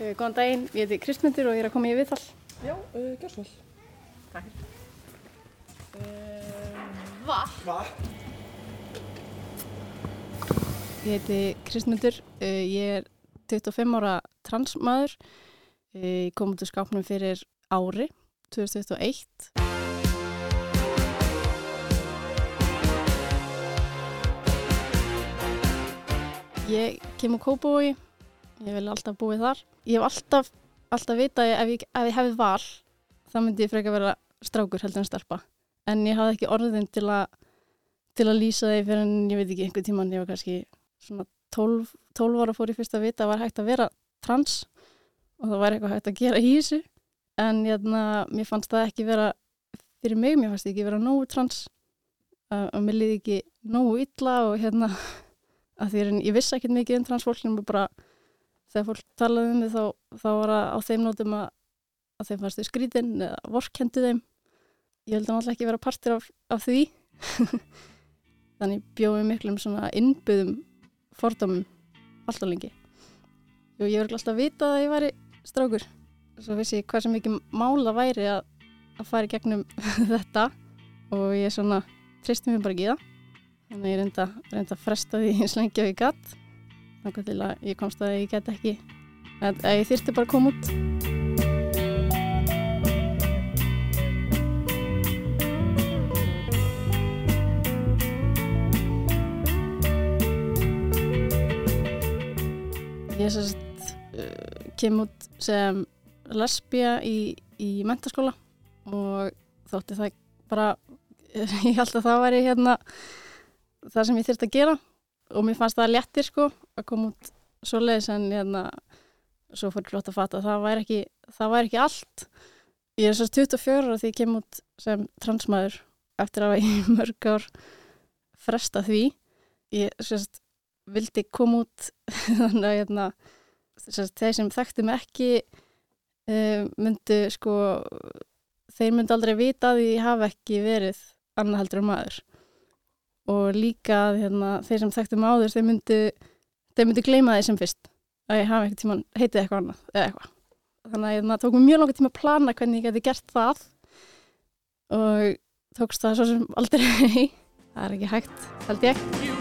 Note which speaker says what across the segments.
Speaker 1: Uh, góðan daginn, ég heiti Kristmundur og ég er að koma í viðtal.
Speaker 2: Já, uh, gjör svo vel.
Speaker 1: Takk.
Speaker 2: Hva?
Speaker 1: Ég heiti Kristmundur, uh, ég er 25 ára transmaður. Uh, ég kom út úr skápnum fyrir ári, 2021. Ég kem úr Kópavogi, ég vil alltaf búið þar. Ég hef alltaf, alltaf vitað að ef ég, ef ég hefði val, þá myndi ég freka vera strákur heldur en stelpa. En ég hafði ekki orðin til að, til að lýsa því fyrir en ég veit ekki einhver tíman, ég var kannski svona 12, 12 ára fór ég fyrst að vita að var hægt að vera trans og það var eitthvað hægt að gera í þessu. En jæna, mér fannst það ekki vera, fyrir mig, mér fannst það ekki vera nógu trans og mér liði ekki nógu illa og hérna að því að ég vissi ekkert mikið um transfólk en bara þegar fólk talaði um því þá, þá var það á þeim nótum að, að þeim fannst þau skrítinn eða vorkendu þeim. Ég held að náttúrulega ekki vera partur af, af því. Þannig bjóðum miklum svona innbyðum fordómum alltaf lengi. Og ég verði alltaf að vita að ég væri strákur. Svo vissi ég hvað sem mikið mála væri að, að fara í gegnum þetta og ég svona tristum mér bara ekki það. Þannig ég reynda, að fresta því eins lengi og ég gatt. Þannig til að ég komst að ég get ekki. En ég þyrsti bara að koma út. Ég sérst uh, kem út sem lesbija í, í mentaskóla og þótti það bara, ég held að það væri hérna það sem ég þurfti að gera og mér fannst það léttir sko að koma út svo leiðis en hérna svo fór ég flott að fatta að það væri ekki, það væri ekki allt. Ég er svo 24 og því ég kem út sem transmaður eftir að í mörg ár fresta því. Ég sérst vildi koma út þannig að hérna sérst, þeir sem þekkti mig ekki um, myndu sko þeir myndu aldrei vita að ég hafa ekki verið en maður og líka hérna, þeir sem þekktu mig áður þeir myndu, þeir myndu gleyma því sem fyrst að ég hafa eitthvað tíma heitið eitthvað annað eða eitthvað. Þannig að það tók mér mjög langa tíma að plana hvernig ég geti gert það og tókst það svo sem aldrei. Það er ekki hægt, held ég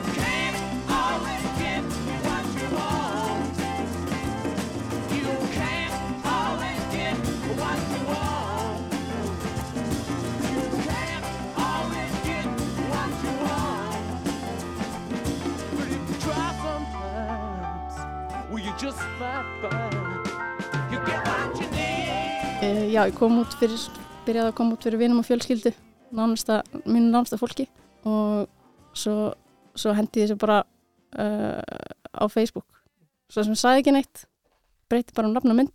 Speaker 1: Uh, já, ég kom út fyrir, byrjaði að koma út fyrir vinum og fjölskyldu, nánasta, mínu nánasta fólki og svo, svo hendi ég þessu bara uh, á Facebook. Svo sem sagði ekki neitt, breyti bara um nafn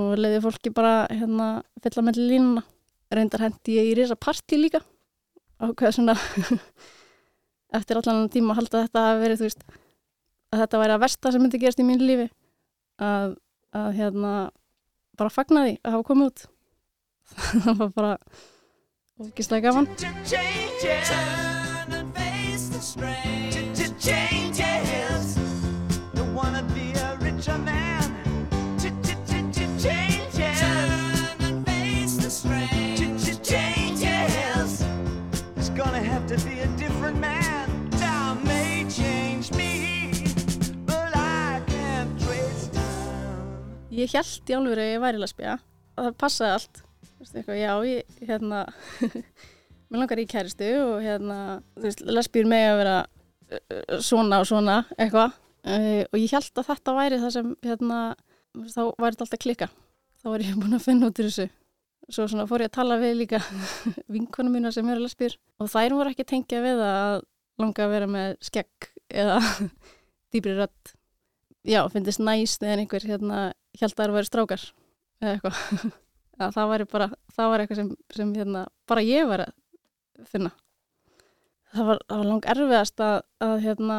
Speaker 1: og leiði fólki bara hérna fylla með línuna. Reyndar hendi ég í risa partí líka hvað svona eftir allan tíma að halda að þetta hafi verið, þú veist, að þetta væri að versta sem myndi gerast í mínu lífi að, að hérna bara fagna því að hafa komið út. Það var bara ógislega gaman ég held í alveg að ég væri lesbija og það passaði allt. Eitthvað, já, ég, hérna mér langar í kæristu og hérna lesbíur með að vera uh, svona og svona eitthvað. Uh, og ég held að þetta væri það sem hérna, þá væri þetta alltaf klika þá var ég búin að finna út í þessu. Svo svona fór ég að tala við líka vinkonum mína sem eru lesbíur og þær voru ekki tengja við að langa að vera með skegg eða dýbri rödd. Já, finnist næst eða einhver hérna held að það væri strákar eða eitthvað. Að það var eitthvað sem, sem hérna, bara ég var að finna. Það var, var lang erfiðast að, að hérna,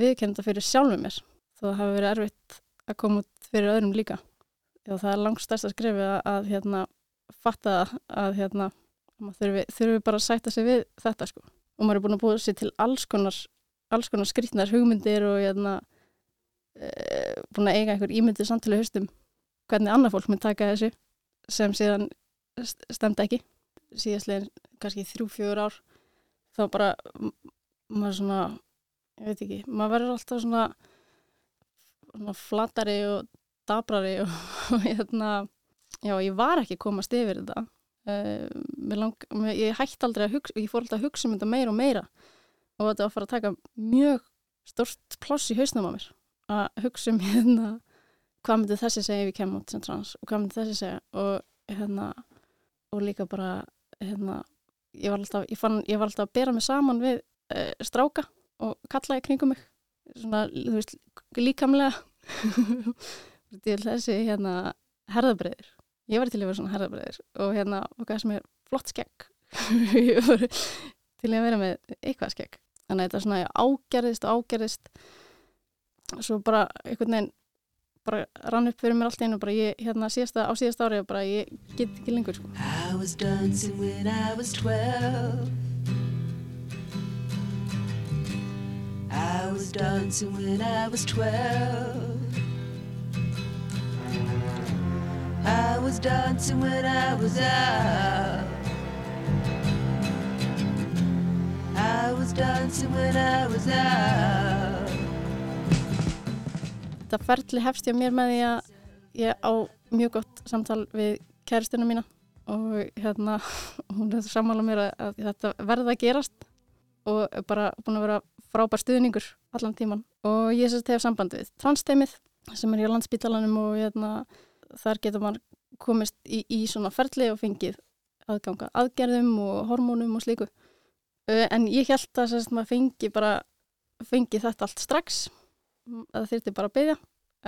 Speaker 1: viðkennda fyrir sjálfum mér það hafi verið erfitt að koma út fyrir öðrum líka. Já, það er langt stærst að skrifa að, að hérna, fatta að hérna, þurfi, þurfi bara að sætta sig við þetta sko. og maður er búin að búið sér til alls konar, alls konar skrýtnar hugmyndir og e, búin að eiga einhver ímyndið samtölu haustum hvernig annað fólk mun taka þessu sem síðan st- stemdi ekki. Síðastlegin kannski þrjú, fjögur ár þá bara maður svona, ég veit ekki maður verður alltaf svona, svona flatari og dabrari og, og hérna já, ég var ekki komast yfir þetta. Uh, lang, ég hætti aldrei að hugsa ég fór alltaf að hugsa um þetta meira og meira og þetta var að fara að taka mjög stort pláss í hausnum á mér að hugsa um hérna hvað myndi þessi segja ef ég kemur út sem trans og hvað myndi þessi segja og hérna og líka bara hérna ég var alltaf, ég fann, ég var alltaf að bera mig saman við uh, stráka og kalla í kringum mig svona, þú veist, líkamlega. Til þessi hérna herðabreiður ég var til að vera svona herðabreiður og hérna, og hvað sem er flott skegg. Ég var til að vera með eitthvað skegg. Þannig að þetta svona ágerðist og ágerðist svo bara einhvern veginn bara rann upp fyrir mér allt einu bara ég, hérna síðasta, á síðasta ári bara ég get ekki lengur sko
Speaker 3: I was dancing when I was 12. I was dancing when I was 12. I was dancing when I was out. I was dancing when I was out.
Speaker 1: Þetta ferli hefst hjá mér með því að ég á mjög gott samtal við kæristuna mína og hérna hún er sammála mér að, að þetta verða að gerast og bara búin að vera frábær stuðningur allan tíman og ég sérst hef samband við transteimið sem er hjá landsbítalanum og hérna, þar getur maður komist í, í svona ferli og fengið aðganga aðgerðum og hormónum og slíku. En ég held að sérst maður fengi bara fengi þetta allt strax það þyrfti bara að byggja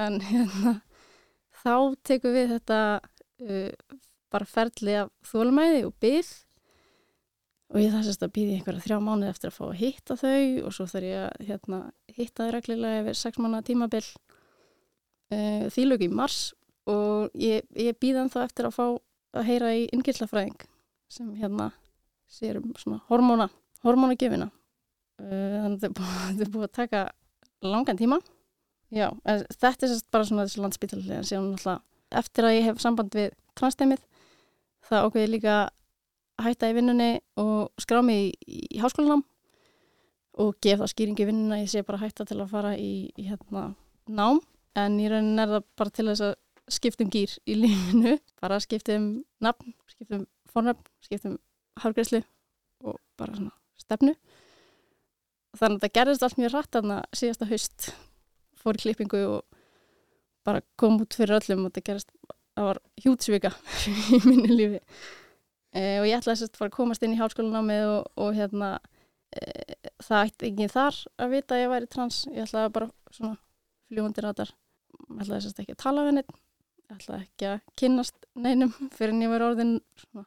Speaker 1: en hérna þá tekum við þetta uh, bara ferli af þólumæði og byggð og ég það sérst að býði einhverja þrjá mánuð eftir að fá að hitta þau og svo þarf ég að hérna, hitta þau reglulega yfir sex mánuða tímabil uh, því lög í mars. Og ég, ég býði þá eftir að fá að heyra í innkirtlafræðing sem hérna sér um svona hormóna hormónagjöfina. Uh, þannig að þetta er búið að taka langan tíma. Já, þetta er bara svona þessi landsbytalega síðan náttúrulega eftir að ég hef samband við transteimið það ákveði líka að hætta í vinnunni og skrá mig í, í háskólanám og gef það skýringi vinnuna ég sé bara hætta til að fara í, í hérna nám. En í raunin er það bara til þess að skipta um gýr í lífinu bara skipta um nafn, skipta um fornafn, skipta um hárgreyslu og bara svona stefnu þannig að það gerðist allt mjög rætt þarna síðasta haust. Fór klippingu og bara kom út fyrir öllum og það gerðist það var hjútsvika í minni lífi. E, og ég ætlaði sérst að fara að komast inn í háskólanámið og, og hérna e, það ætti ekki þar að vita að ég væri trans. Ég ætlaði bara svona fljúandi rættar ég ætlaði sérst ekki að tala við neitt ég ætlaði ekki að kynnast neinum fyrir en ég var orðin svona,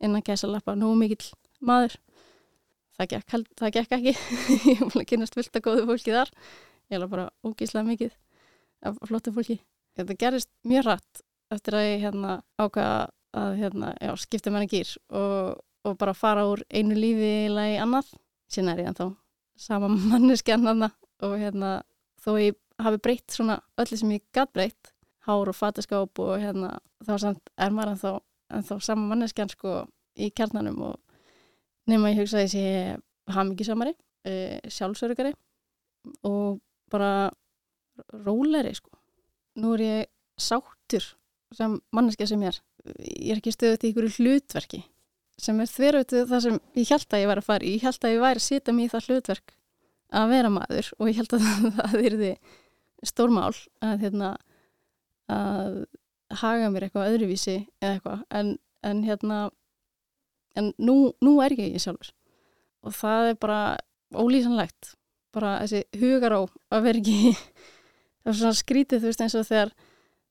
Speaker 1: innan kæsa lappa nú mikill maður það gekk, það gekk ekki. Ég var búin að kynast fullt að góðu fólki þar. Ég er bara ógíslega mikið af flottu fólki. Þetta gerist mjög rætt eftir að ég hérna ákvaða að hérna, já, skipta mér að gýr og, og bara fara úr einu lífi eiginlega í annað. Síðan er ég ennþá sama manneskjan þarna og hérna þó ég hafi breytt svona öllu sem ég gat breytt hár og fataskáp og hérna þá samt er maður ennþá, ennþá sama manneskjan sko í kjarnanum og nema ég hugsa að ég sé hamingisamari, e, sjálfsörugari og bara róleri sko. Nú er ég sáttur sem manneskja sem ég er. Ég er ekki stöðut í ykkur hlutverki sem er þverjautu það sem ég held að ég væri að fara í. Ég held að ég væri að setja mig í það hlutverk að vera maður og ég held að það yrði stórmál að, hérna, að haga mér eitthvað öðruvísi eða eitthvað en, en hérna en nú, nú er ég ég sjálfur. Og það er bara ólýsanlegt. Bara þessi hugaró að vera ekki það er svona skrítið þú veist eins og þegar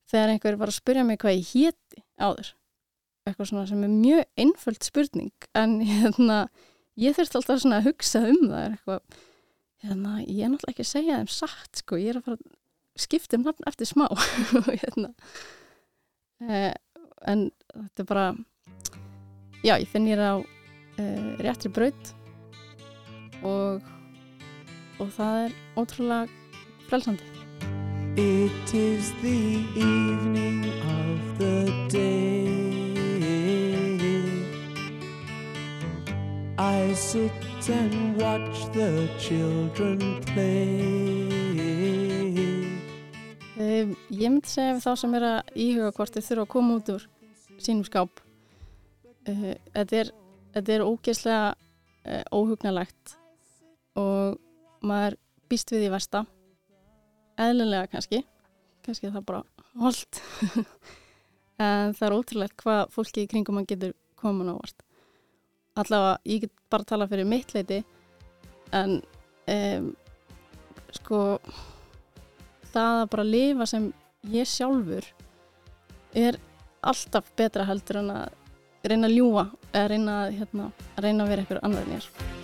Speaker 1: þegar einhver var að spyrja mig hvað ég héti áður. Eitthvað svona sem er mjög einföld spurning en hérna ég þurfti alltaf svona að hugsa um það er eitthvað hérna ég er náttúrulega ekki að segja þeim satt sko ég er að fara að skipta um nafn eftir smá hérna. Eh, en þetta er bara já, ég finn ég á uh, réttri braut og og það er ótrúlega frelsandi
Speaker 4: It is the evening of the day. I sit and watch the children play.
Speaker 1: Um, ég myndi segja við þá sem er að íhuga hvort þeir þurfa að koma út úr sínum skáp. Uh, þetta, er, er ógeðslega uh, óhugnalegt og maður býst við í versta. Eðlilega kannski. Kannski það bara holdt. en það er ótrúlegt hvað fólki í kringum mann getur komin ávart. Allavega, ég get bara að tala fyrir mitt leiti en um, sko það að bara lifa sem ég sjálfur er alltaf betra heldur en að reyna að ljúa eða reyna hérna, reyna að vera eitthvað annar en ég er.